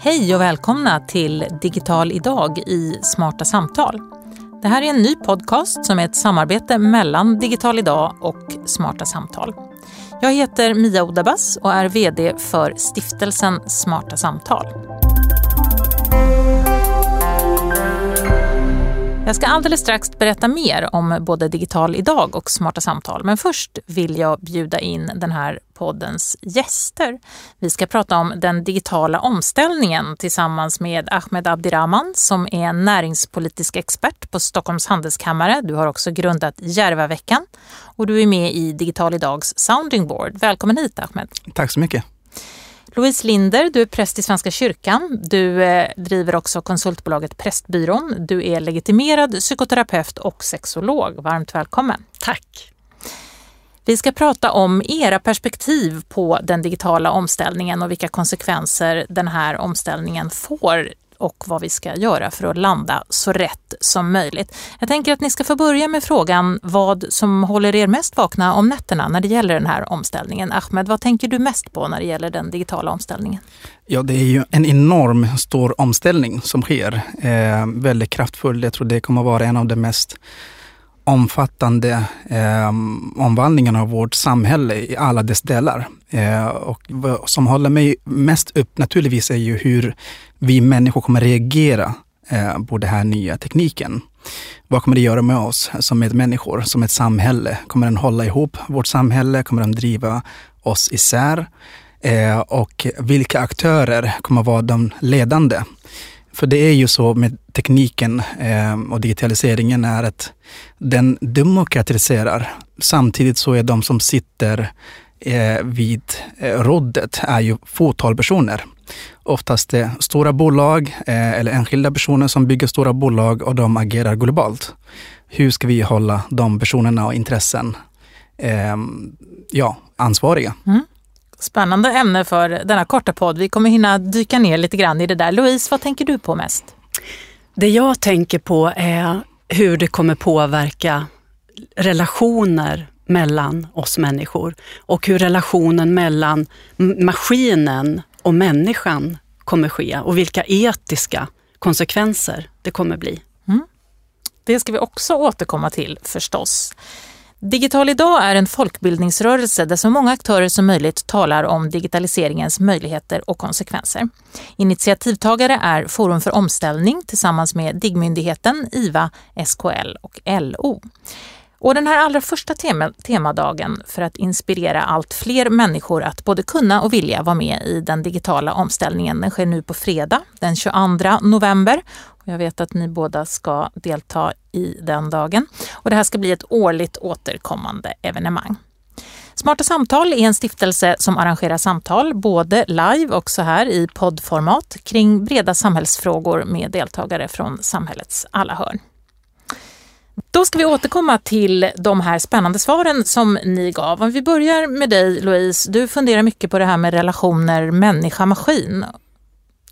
Hej och välkomna till Digital idag i Smarta samtal. Det här är en ny podcast som är ett samarbete mellan Digital idag och Smarta samtal. Jag heter Mia Odabas och är VD för stiftelsen Smarta samtal. Jag ska alldeles strax berätta mer om både Digital idag och Smarta samtal. Men först vill jag bjuda in den här poddens gäster. Vi ska prata om den digitala omställningen tillsammans med Ahmed Abdirahman som är näringspolitisk expert på Stockholms handelskammare. Du har också grundat Järvaveckan och du är med i Digital idags sounding board. Välkommen hit Ahmed. Tack så mycket. Louise Linder, du är präst i Svenska kyrkan. Du eh, driver också konsultbolaget Prästbyrån. Du är legitimerad psykoterapeut och sexolog. Varmt välkommen. Tack. Vi ska prata om era perspektiv på den digitala omställningen och vilka konsekvenser den här omställningen får och vad vi ska göra för att landa så rätt som möjligt. Jag tänker att ni ska få börja med frågan vad som håller er mest vakna om nätterna när det gäller den här omställningen. Ahmed, vad tänker du mest på när det gäller den digitala omställningen? Ja, det är ju en enorm stor omställning som sker. Eh, väldigt kraftfull. Jag tror det kommer vara en av de mest omfattande eh, omvandlingen av vårt samhälle i alla dess delar. Eh, och vad som håller mig mest upp naturligtvis är ju hur vi människor kommer reagera eh, på den här nya tekniken. Vad kommer det göra med oss som medmänniskor, som ett samhälle? Kommer den hålla ihop vårt samhälle? Kommer den driva oss isär? Eh, och vilka aktörer kommer vara de ledande? För det är ju så med tekniken eh, och digitaliseringen är att den demokratiserar. Samtidigt så är de som sitter eh, vid eh, roddet är ju fåtal personer. Oftast det stora bolag eh, eller enskilda personer som bygger stora bolag och de agerar globalt. Hur ska vi hålla de personerna och intressen eh, ja, ansvariga? Mm. Spännande ämne för denna korta podd. Vi kommer hinna dyka ner lite grann i det där. Louise, vad tänker du på mest? Det jag tänker på är hur det kommer påverka relationer mellan oss människor och hur relationen mellan maskinen och människan kommer ske och vilka etiska konsekvenser det kommer bli. Mm. Det ska vi också återkomma till förstås. Digital idag är en folkbildningsrörelse där så många aktörer som möjligt talar om digitaliseringens möjligheter och konsekvenser. Initiativtagare är Forum för omställning tillsammans med DIGG-myndigheten, IVA, SKL och LO. Och den här allra första tema, temadagen för att inspirera allt fler människor att både kunna och vilja vara med i den digitala omställningen, den sker nu på fredag den 22 november. Jag vet att ni båda ska delta i den dagen. Och det här ska bli ett årligt återkommande evenemang. Smarta samtal är en stiftelse som arrangerar samtal, både live och så här i poddformat, kring breda samhällsfrågor med deltagare från samhällets alla hörn. Då ska vi återkomma till de här spännande svaren som ni gav. Om vi börjar med dig Louise, du funderar mycket på det här med relationer människa-maskin.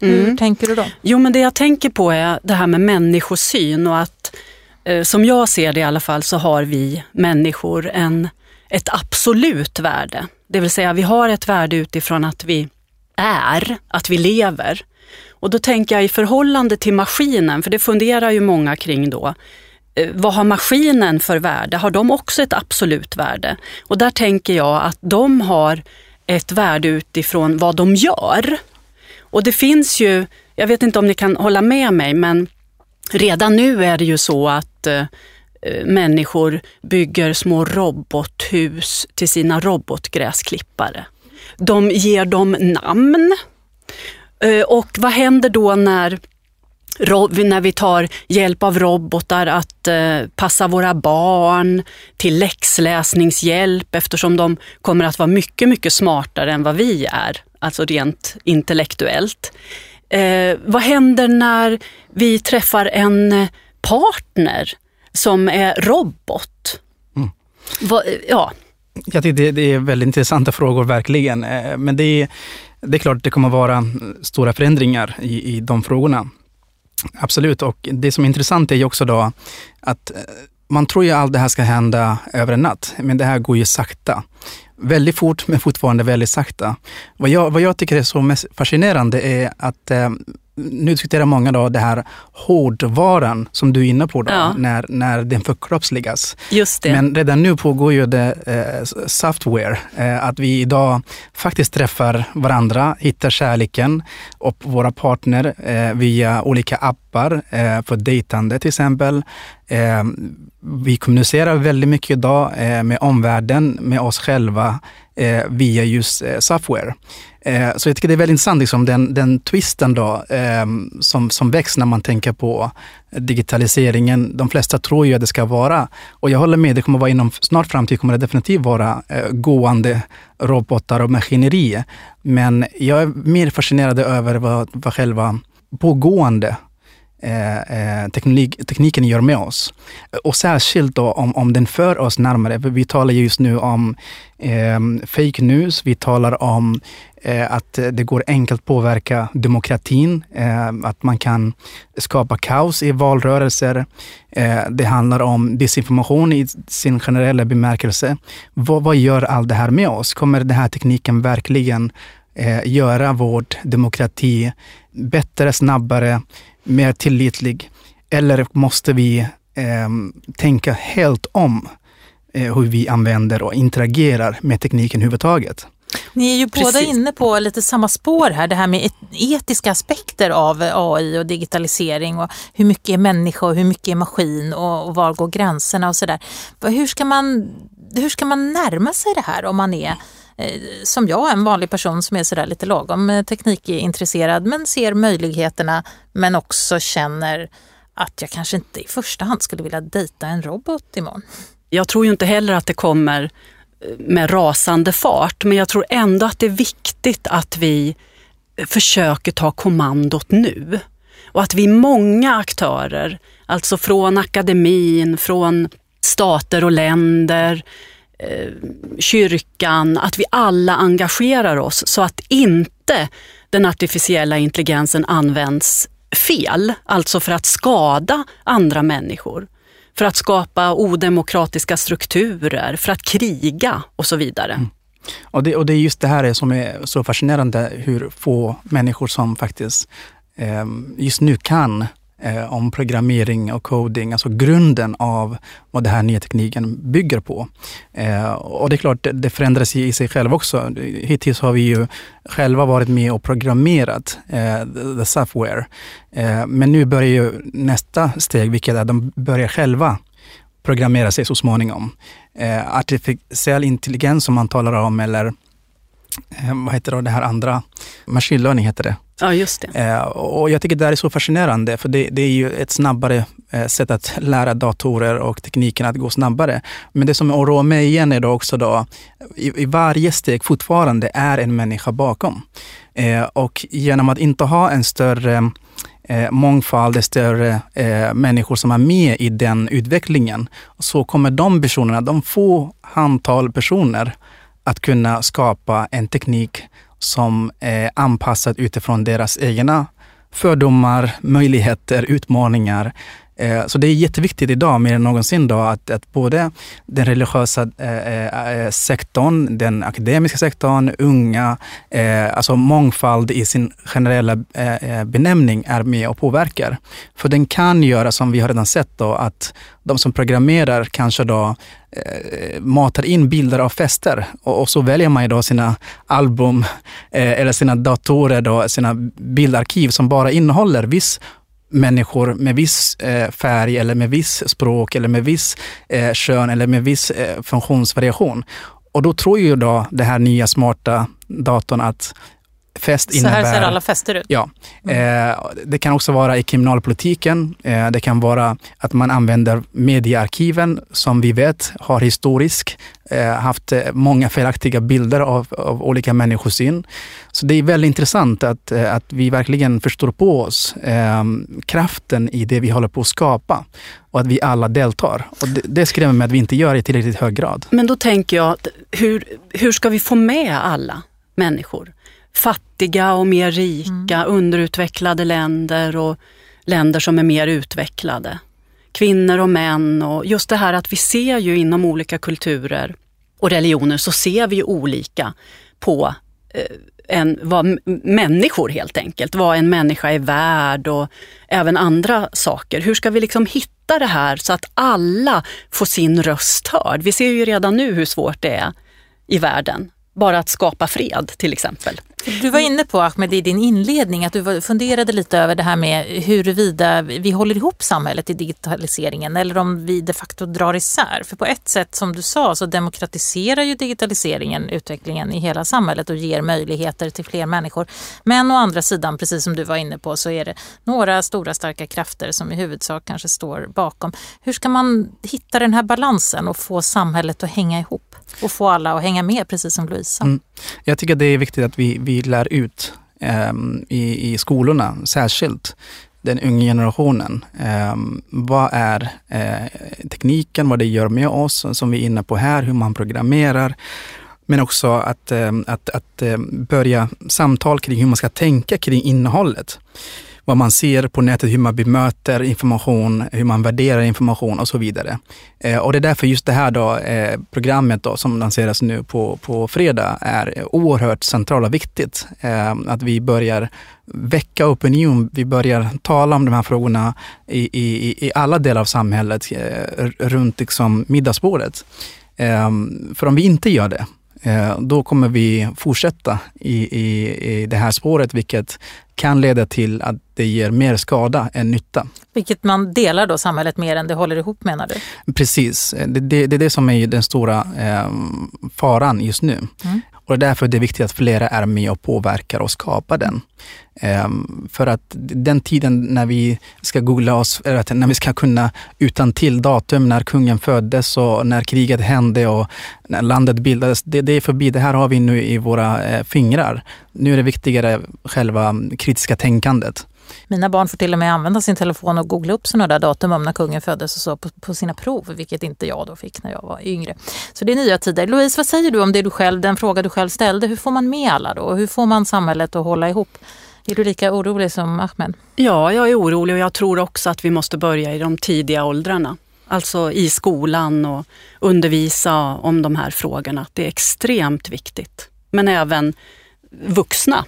Hur mm. tänker du då? Jo men det jag tänker på är det här med människosyn och att eh, som jag ser det i alla fall så har vi människor en, ett absolut värde. Det vill säga vi har ett värde utifrån att vi är, att vi lever. Och då tänker jag i förhållande till maskinen, för det funderar ju många kring då. Eh, vad har maskinen för värde? Har de också ett absolut värde? Och där tänker jag att de har ett värde utifrån vad de gör. Och det finns ju, jag vet inte om ni kan hålla med mig, men redan nu är det ju så att eh, eh människor bygger små robothus till sina robotgräsklippare. De ger dem namn. Eh, och vad händer då när när vi tar hjälp av robotar att eh, passa våra barn till läxläsningshjälp eftersom de kommer att vara mycket, mycket smartare än vad vi är, alltså rent intellektuellt. Eh, vad händer när vi träffar en partner som är robot? Mm. Va, ja. Jag tycker det, är väldigt intressanta frågor, verkligen. Eh, men det är, det är klart att det kommer vara stora förändringar i, i de frågorna. Absolut, och det som är intressant är ju också då att eh, man tror ju att allt det här ska hända över en natt, men det här går ju sakta väldigt fort men fortfarande väldigt sakta. Vad jag, vad jag tycker är så mest fascinerande är att eh, nu diskuterar många då det här hårdvaran som du är inne på, då, ja. när, när den förkroppsligas. Just det. Men redan nu pågår ju det eh, software, eh, att vi idag faktiskt träffar varandra, hittar kärleken och våra partner eh, via olika appar eh, för dejtande till exempel. Eh, vi kommunicerar väldigt mycket idag eh, med omvärlden, med oss själva Eh, via just eh, software. Eh, så jag tycker det är väldigt intressant, liksom, den, den twisten då, eh, som, som väcks när man tänker på digitaliseringen. De flesta tror ju att det ska vara, och jag håller med, det kommer vara inom snart framtid kommer det definitivt vara eh, gående robotar och maskineri. Men jag är mer fascinerad över vad, vad själva pågående Eh, eh teknik, tekniken gör med oss. Och särskilt då om, om den för oss närmare. Vi talar just nu om eh, fake news, vi talar om eh, att det går enkelt påverka demokratin, eh, att man kan skapa kaos i valrörelser. Eh, det handlar om desinformation i sin generella bemärkelse. Vad, vad gör allt det här med oss? Kommer den här tekniken verkligen eh, göra vår demokrati bättre, snabbare, mer tillitlig? Eller måste vi eh, tänka helt om eh, hur vi använder och interagerar med tekniken överhuvudtaget? Ni är ju Precis. båda inne på lite samma spår här, det här med etiska aspekter av AI och digitalisering och hur mycket är människa och hur mycket är maskin och, och var går gränserna och sådär. Hur ska man, hur ska man närma sig det här om man är Eh, Eh, som jag, en vanlig person som är sådär lite lagom eh, teknikintresserad men ser möjligheterna men också känner att jag kanske inte i första hand skulle vilja dejta en robot imorgon. Jag tror ju inte heller att det kommer eh, med rasande fart, men jag tror ändå att det är viktigt att vi försöker ta kommandot nu. Och att vi är många aktörer, alltså från akademin, från stater och länder, Eh, kyrkan, att vi alla engagerar oss så att inte den artificiella intelligensen används fel, alltså för att skada andra människor. För att skapa odemokratiska strukturer, för att kriga och så vidare. Mm. Och, det, och det är just det här som är så fascinerande, hur få människor som faktiskt eh, just nu kan eh, om programmering och coding, alltså grunden av vad den här nya tekniken bygger på. Eh, och det är klart, det förändras i sig själv också. Hittills har vi ju själva varit med och programmerat eh, the software. Eh, men nu börjar ju nästa steg, vilket är att de börjar själva programmera sig så småningom. Eh, artificiell intelligens som man talar om, eller eh, vad heter det, det här andra, machine learning heter det. Ja, just det. Eh, och jag tycker det är så fascinerande, för det, det är ju ett snabbare eh, sätt att lära datorer och tekniken att gå snabbare. Men det som oroar mig igen är då också då, i, i varje steg fortfarande är en människa bakom. Eh, och genom att inte ha en större eh, mångfald, större eh, människor som är med i den utvecklingen, så kommer de personerna, de få antal personer, att kunna skapa en teknik som är anpassad utifrån deras egna fördomar, möjligheter, utmaningar. Eh, så det är jätteviktigt idag mer än någonsin då att, att både den religiösa eh, eh, eh sektorn, den akademiska sektorn, unga, eh, alltså mångfald i sin generella eh, eh, benämning är med och påverkar. För den kan göra, som vi har redan sett, då, att de som programmerar kanske då eh, matar in bilder av fester och, och, så väljer man då sina album eh, eller sina datorer, då, sina bildarkiv som bara innehåller viss människor med viss eh, färg eller med viss språk eller med viss eh, kön eller med viss eh, funktionsvariation. Och då tror ju då det här nya smarta datorn att fest innebär... Så här ser alla fester ut? Ja. Mm. Eh, det kan också vara i kriminalpolitiken. Eh, det kan vara att man använder mediearkiven som vi vet har historiskt eh, haft eh, många felaktiga bilder av, av olika människosyn. Så det är väldigt intressant att, eh, att vi verkligen förstår på oss eh, kraften i det vi håller på att skapa och att vi alla deltar. Och det, det skrämmer mig att vi inte gör det i tillräckligt hög grad. Men då tänker jag, hur, hur ska vi få med alla människor? fattiga och mer rika, mm. underutvecklade länder och länder som är mer utvecklade. Kvinnor och män och just det här att vi ser ju inom olika kulturer och religioner så ser vi ju olika på eh, en, vad människor helt enkelt, vad en människa är värd och även andra saker. Hur ska vi liksom hitta det här så att alla får sin röst hörd? Vi ser ju redan nu hur svårt det är i världen bara att skapa fred till exempel. Du var inne på Ahmed i din inledning att du funderade lite över det här med huruvida vi håller ihop samhället i digitaliseringen eller om vi de facto drar isär. För på ett sätt som du sa så demokratiserar ju digitaliseringen utvecklingen i hela samhället och ger möjligheter till fler människor. Men å andra sidan, precis som du var inne på, så är det några stora starka krafter som i huvudsak kanske står bakom. Hur ska man hitta den här balansen och få samhället att hänga ihop? och få alla att hänga med, precis som Louisa? Mm. Jag tycker det är viktigt att vi, vi lär ut ehm, i, i skolorna särskilt den unga generationen. Ehm, vad är eh, tekniken, vad det gör med oss, som vi är inne på här, hur man programmerar. Men också att, ehm, att, att börja samtal kring hur man ska tänka kring innehållet vad man ser på nätet, hur man bemöter information, hur man värderar information och så vidare. Eh, och det är därför just det här då, eh, programmet då, som lanseras nu på, på fredag är oerhört centralt och viktigt. Eh, att vi börjar väcka opinion, vi börjar tala om de här frågorna i, i, i alla delar av samhället eh, runt liksom middagsbordet. Eh, för om vi inte gör det, eh, då kommer vi fortsätta i, i, i det här spåret, vilket kan leda till att det ger mer skada än nytta. Vilket man delar då samhället mer än det håller ihop menar du? Precis, det, det, det är det som är den stora eh, faran just nu. Mm. Och det är därför det viktigt att flera är med och påverkar och skapar den. Um, för att den tiden när vi ska googla oss, eller när vi ska kunna utan till datum när kungen föddes och när kriget hände och när landet bildades, det, det är förbi. Det här har vi nu i våra eh, fingrar. Nu är det viktigare själva kritiska tänkandet. Mina barn får till och med använda sin telefon och googla upp sådana där datum om när kungen föddes och så på, på, sina prov, vilket inte jag då fick när jag var yngre. Så det är nya tider. Louise, vad säger du om det du själv, den fråga du själv ställde? Hur får man med alla då? Hur får man samhället att hålla ihop? Är du lika orolig som Ahmed? Ja, jag är orolig och jag tror också att vi måste börja i de tidiga åldrarna. Alltså i skolan och undervisa om de här frågorna. Det är extremt viktigt. Men även vuxna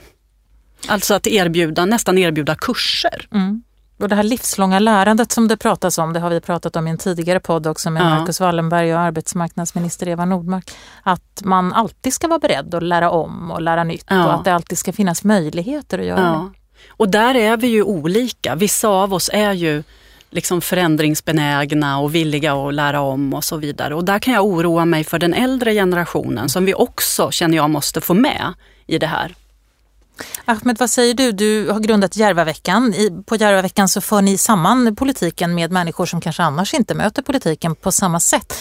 Alltså att erbjuda, nästan erbjuda kurser. Mm. Och det här livslånga lärandet som det pratas om, det har vi pratat om i en tidigare podd också med ja. Marcus Wallenberg och arbetsmarknadsminister Eva Nordmark. Att man alltid ska vara beredd att lära om och lära nytt ja. och att det alltid ska finnas möjligheter att göra ja. det. Och där är vi ju olika. Vissa av oss är ju liksom förändringsbenägna och villiga att lära om och så vidare. Och där kan jag oroa mig för den äldre generationen som vi också känner jag måste få med i det här. Ahmed, vad säger du? Du har grundat Järvaveckan. På Järvaveckan så för ni samman politiken med människor som kanske annars inte möter politiken på samma sätt.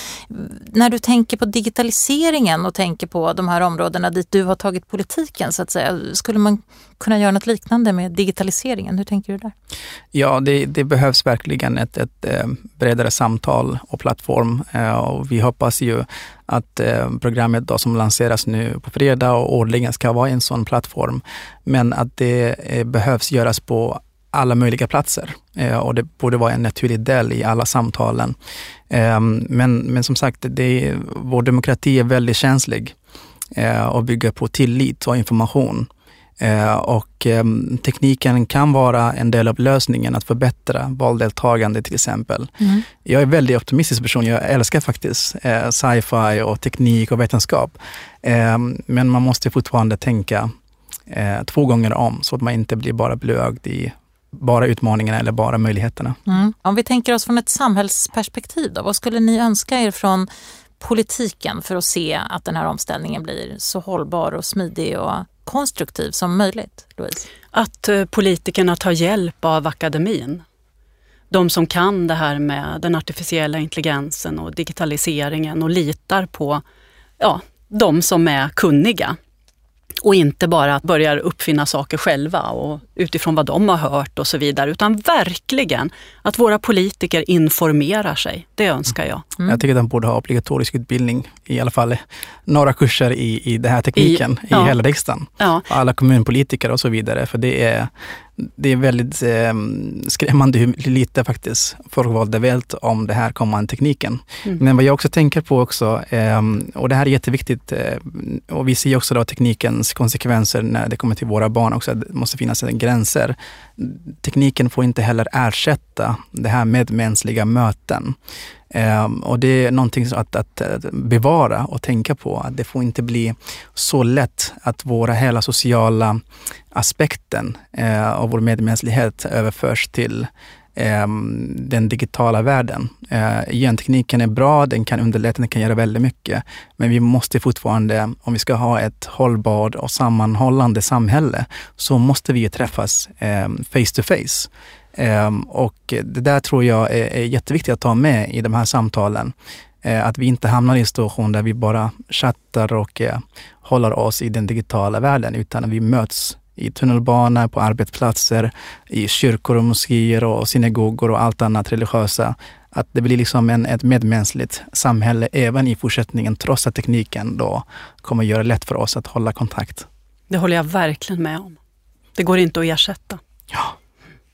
När du tänker på digitaliseringen och tänker på de här områdena dit du har tagit politiken, så att säga, skulle man kunna göra något liknande med digitaliseringen? Hur tänker du där? Ja, det, det behövs verkligen ett, ett eh, bredare samtal och plattform. Eh, och vi hoppas ju att eh, programmet då som lanseras nu på fredag och årligen ska vara en sån plattform. Men att det behövs göras på alla möjliga platser och det borde vara en naturlig del i alla samtalen. Men, men som sagt, det, vår demokrati är väldigt känslig och bygger på tillit och information. Eh, och ehm, tekniken kan vara en del av lösningen att förbättra valdeltagande till exempel. Mm. Jag är en väldigt optimistisk person. Jag älskar faktiskt eh, sci-fi och teknik och vetenskap. Ehm, men man måste fortfarande tänka eh, två gånger om så att man inte blir bara blögd i bara utmaningarna eller bara möjligheterna. Mm. Om vi tänker oss från ett samhällsperspektiv, då, vad skulle ni önska er från politiken för att se att den här omställningen blir så hållbar och smidig och konstruktiv som möjligt, Louise? Att eh, politikerna tar hjälp av akademin. De som kan det här med den artificiella intelligensen och digitaliseringen och litar på ja, de som är kunniga. Och inte bara börjar uppfinna saker själva och utifrån vad de har hört och så vidare, utan verkligen att våra politiker informerar sig. Det önskar jag. Mm. Jag tycker att de borde ha obligatorisk utbildning, i alla fall några kurser i, i den här tekniken i, ja. i hela riksdagen. Ja. Alla kommunpolitiker och så vidare, för det är det är väldigt eh, skrämmande hur lite faktiskt folkvalda vet om det här kommande tekniken. Mm. Men vad jag också tänker på också, eh, och det här är jätteviktigt, eh, och vi ser också då teknikens konsekvenser när det kommer till våra barn också, det måste finnas gränser. Tekniken får inte heller ersätta det här med mänskliga möten. Um, och det är någonting att, att, att, bevara och tänka på. Att det får inte bli så lätt att våra hela sociala aspekten eh, av vår medmänsklighet överförs till Ehm, den digitala världen. Eh, gentekniken är bra, den kan underlätta, den kan göra väldigt mycket. Men vi måste fortfarande, om vi ska ha ett hållbart och sammanhållande samhälle, så måste vi träffas ehm, face to face. Ehm, och det där tror jag är, är jätteviktigt att ta med i de här samtalen. Eh, att vi inte hamnar i en situation där vi bara chattar och eh, håller oss i den digitala världen, utan att vi möts i tunnelbanor, på arbetsplatser, i kyrkor och moskéer och synagogor och allt annat religiösa. Att det blir liksom en, ett medmänskligt samhälle även i fortsättningen, trots att tekniken då kommer göra det lätt för oss att hålla kontakt. Det håller jag verkligen med om. Det går inte att ersätta. Ja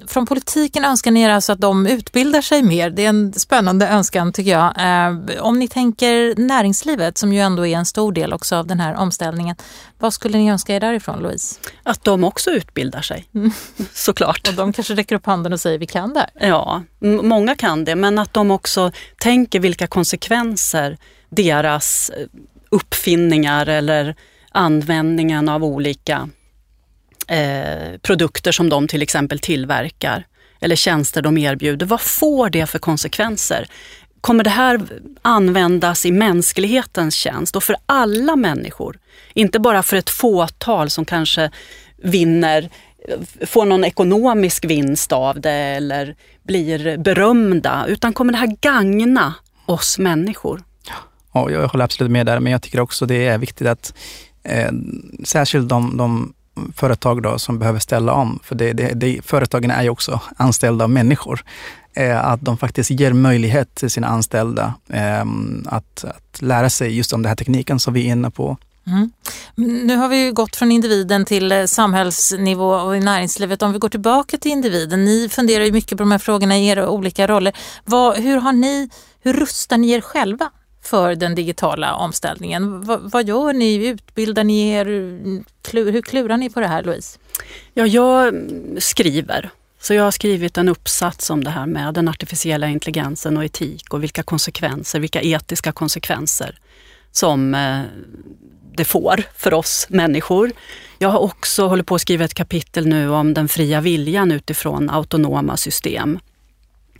från politiken önskar ni alltså att de utbildar sig mer. Det är en spännande önskan tycker jag. Eh, om ni tänker näringslivet som ju ändå är en stor del också av den här omställningen. Vad skulle ni önska er därifrån Louise? Att de också utbildar sig, mm. såklart. Och de kanske räcker upp handen och säger vi kan det? Ja, många kan det, men att de också tänker vilka konsekvenser deras eh, uppfinningar eller användningen av olika eh, produkter som de till exempel tillverkar eller tjänster de erbjuder. Vad får det för konsekvenser? Kommer det här användas i mänsklighetens tjänst och för alla människor? Inte bara för ett fåtal som kanske vinner, får någon ekonomisk vinst av det eller blir berömda, utan kommer det här gagna oss människor? Ja, jag håller absolut med där, men jag tycker också det är viktigt att eh, särskilt de, de företag då som behöver ställa om, för det, det, det, företagen är ju också anställda av människor, eh, att de faktiskt ger möjlighet till sina anställda eh, att, att lära sig just om den här tekniken som vi är inne på. Mm. Nu har vi gått från individen till eh, samhällsnivå och i näringslivet. Om vi går tillbaka till individen, ni funderar ju mycket på de här frågorna i era olika roller. Vad, hur, har ni, hur rustar ni er själva för den digitala omställningen. V vad gör ni? Utbildar ni er? hur klurar ni på det här Louise? Ja, jag skriver. Så jag har skrivit en uppsats om det här med den artificiella intelligensen och etik och vilka konsekvenser, vilka etiska konsekvenser som eh, det får för oss människor. Jag har också hållit på att skriva ett kapitel nu om den fria viljan utifrån autonoma system.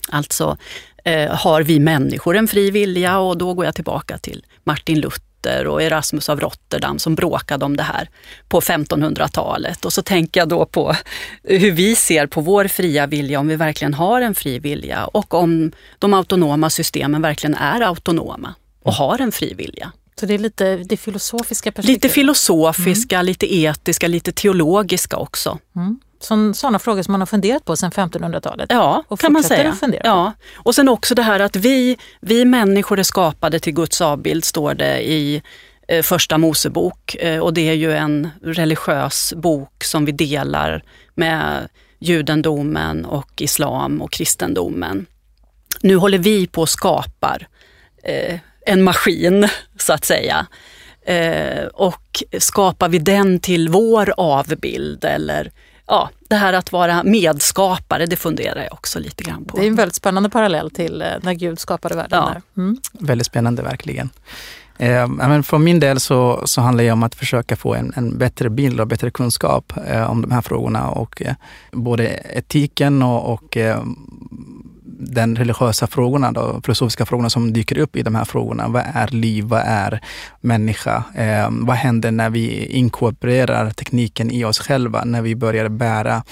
Alltså eh, har vi människor en fri vilja och då går jag tillbaka till Martin Luther och Erasmus av Rotterdam som bråkade om det här på 1500-talet. Och så tänker jag då på hur vi ser på vår fria vilja, om vi verkligen har en fri vilja och om de autonoma systemen verkligen är autonoma och har en fri vilja. Så det är lite det filosofiska perspektivet? Lite filosofiska, mm. lite etiska, lite teologiska också. Mm sådana frågor som man har funderat på sedan 1500-talet. Ja, och kan man säga. Ja. Och sen också det här att vi, vi människor är skapade till Guds avbild, står det i eh, Första Mosebok. Eh, och det är ju en religiös bok som vi delar med judendomen och islam och kristendomen. Nu håller vi på och skapar eh, en maskin, så att säga. Och skapar vi den till vår avbild eller ja, det här att vara medskapare, det funderar jag också lite grann på. Det är en väldigt spännande parallell till eh, när Gud skapade världen. Ja. Mm. Väldigt spännande verkligen. Eh, men för min del så, så handlar det om att försöka få en, en bättre bild och bättre kunskap eh, om de här frågorna och eh, både etiken och, och eh, den religiösa frågorna, då, filosofiska frågorna som dyker upp i de här frågorna. Vad är liv? Vad är människa? Eh, vad händer när vi inkorporerar tekniken i oss själva? När vi börjar bära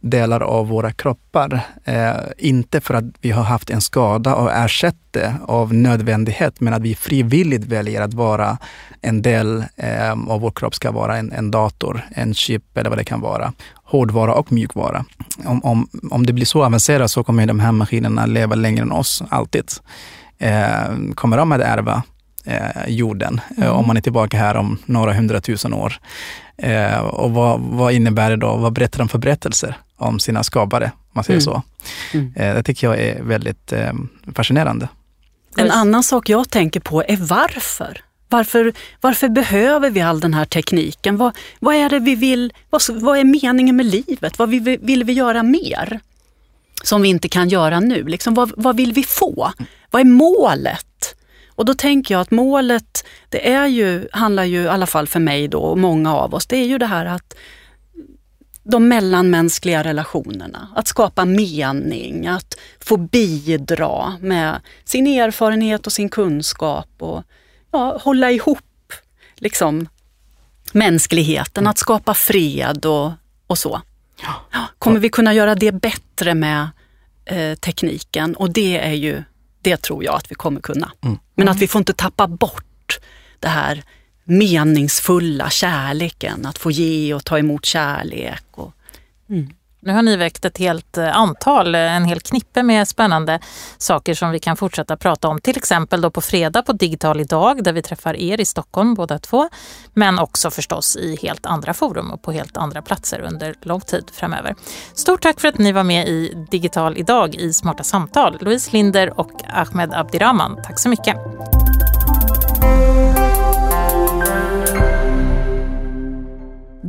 delar av våra kroppar. Eh, inte för att vi har haft en skada och ersätter det av nödvändighet, men att vi frivilligt väljer att vara en del eh, av vår kropp ska vara en, en dator, en chip eller vad det kan vara hårdvara och mjukvara. Om, om, om det blir så avancerat så kommer de här maskinerna leva längre än oss, alltid. Eh, kommer de att ärva eh, jorden, mm. om man är tillbaka här om några hundratusen år. Eh, och vad, vad, innebär det då? Vad berättar de för berättelser om sina skapare, om man säger mm. så? Mm. Eh, det tycker jag är väldigt eh, fascinerande. En annan sak jag tänker på är varför. Varför, varför behöver vi all den här tekniken? Vad, vad är det vi vill, vad, vad är meningen med livet? Vad vill, vill vi göra mer? Som vi inte kan göra nu. Liksom, vad, vad vill vi få? Vad är målet? Och då tänker jag att målet, det är ju, handlar ju, i alla fall för mig då och många av oss, det är ju det här att de mellanmänskliga relationerna, att skapa mening, att få bidra med sin erfarenhet och sin kunskap och ja, hålla ihop liksom, mänskligheten, att skapa fred och, och så. Ja, kommer vi kunna göra det bättre med eh, tekniken? Och det är ju, det tror jag att vi kommer kunna. Mm. Men att vi får inte tappa bort det här meningsfulla, kärleken, att få ge och ta emot kärlek. Och, mm. Nu har ni väckt ett helt eh, antal, eh, en hel knippe med spännande saker som vi kan fortsätta prata om. Till exempel då på fredag på Digital idag där vi träffar er i Stockholm båda två. Men också förstås i helt andra forum och på helt andra platser under lång tid framöver. Stort tack för att ni var med i Digital idag i Smarta samtal. Louise Linder och Ahmed Abdirahman. Tack så mycket.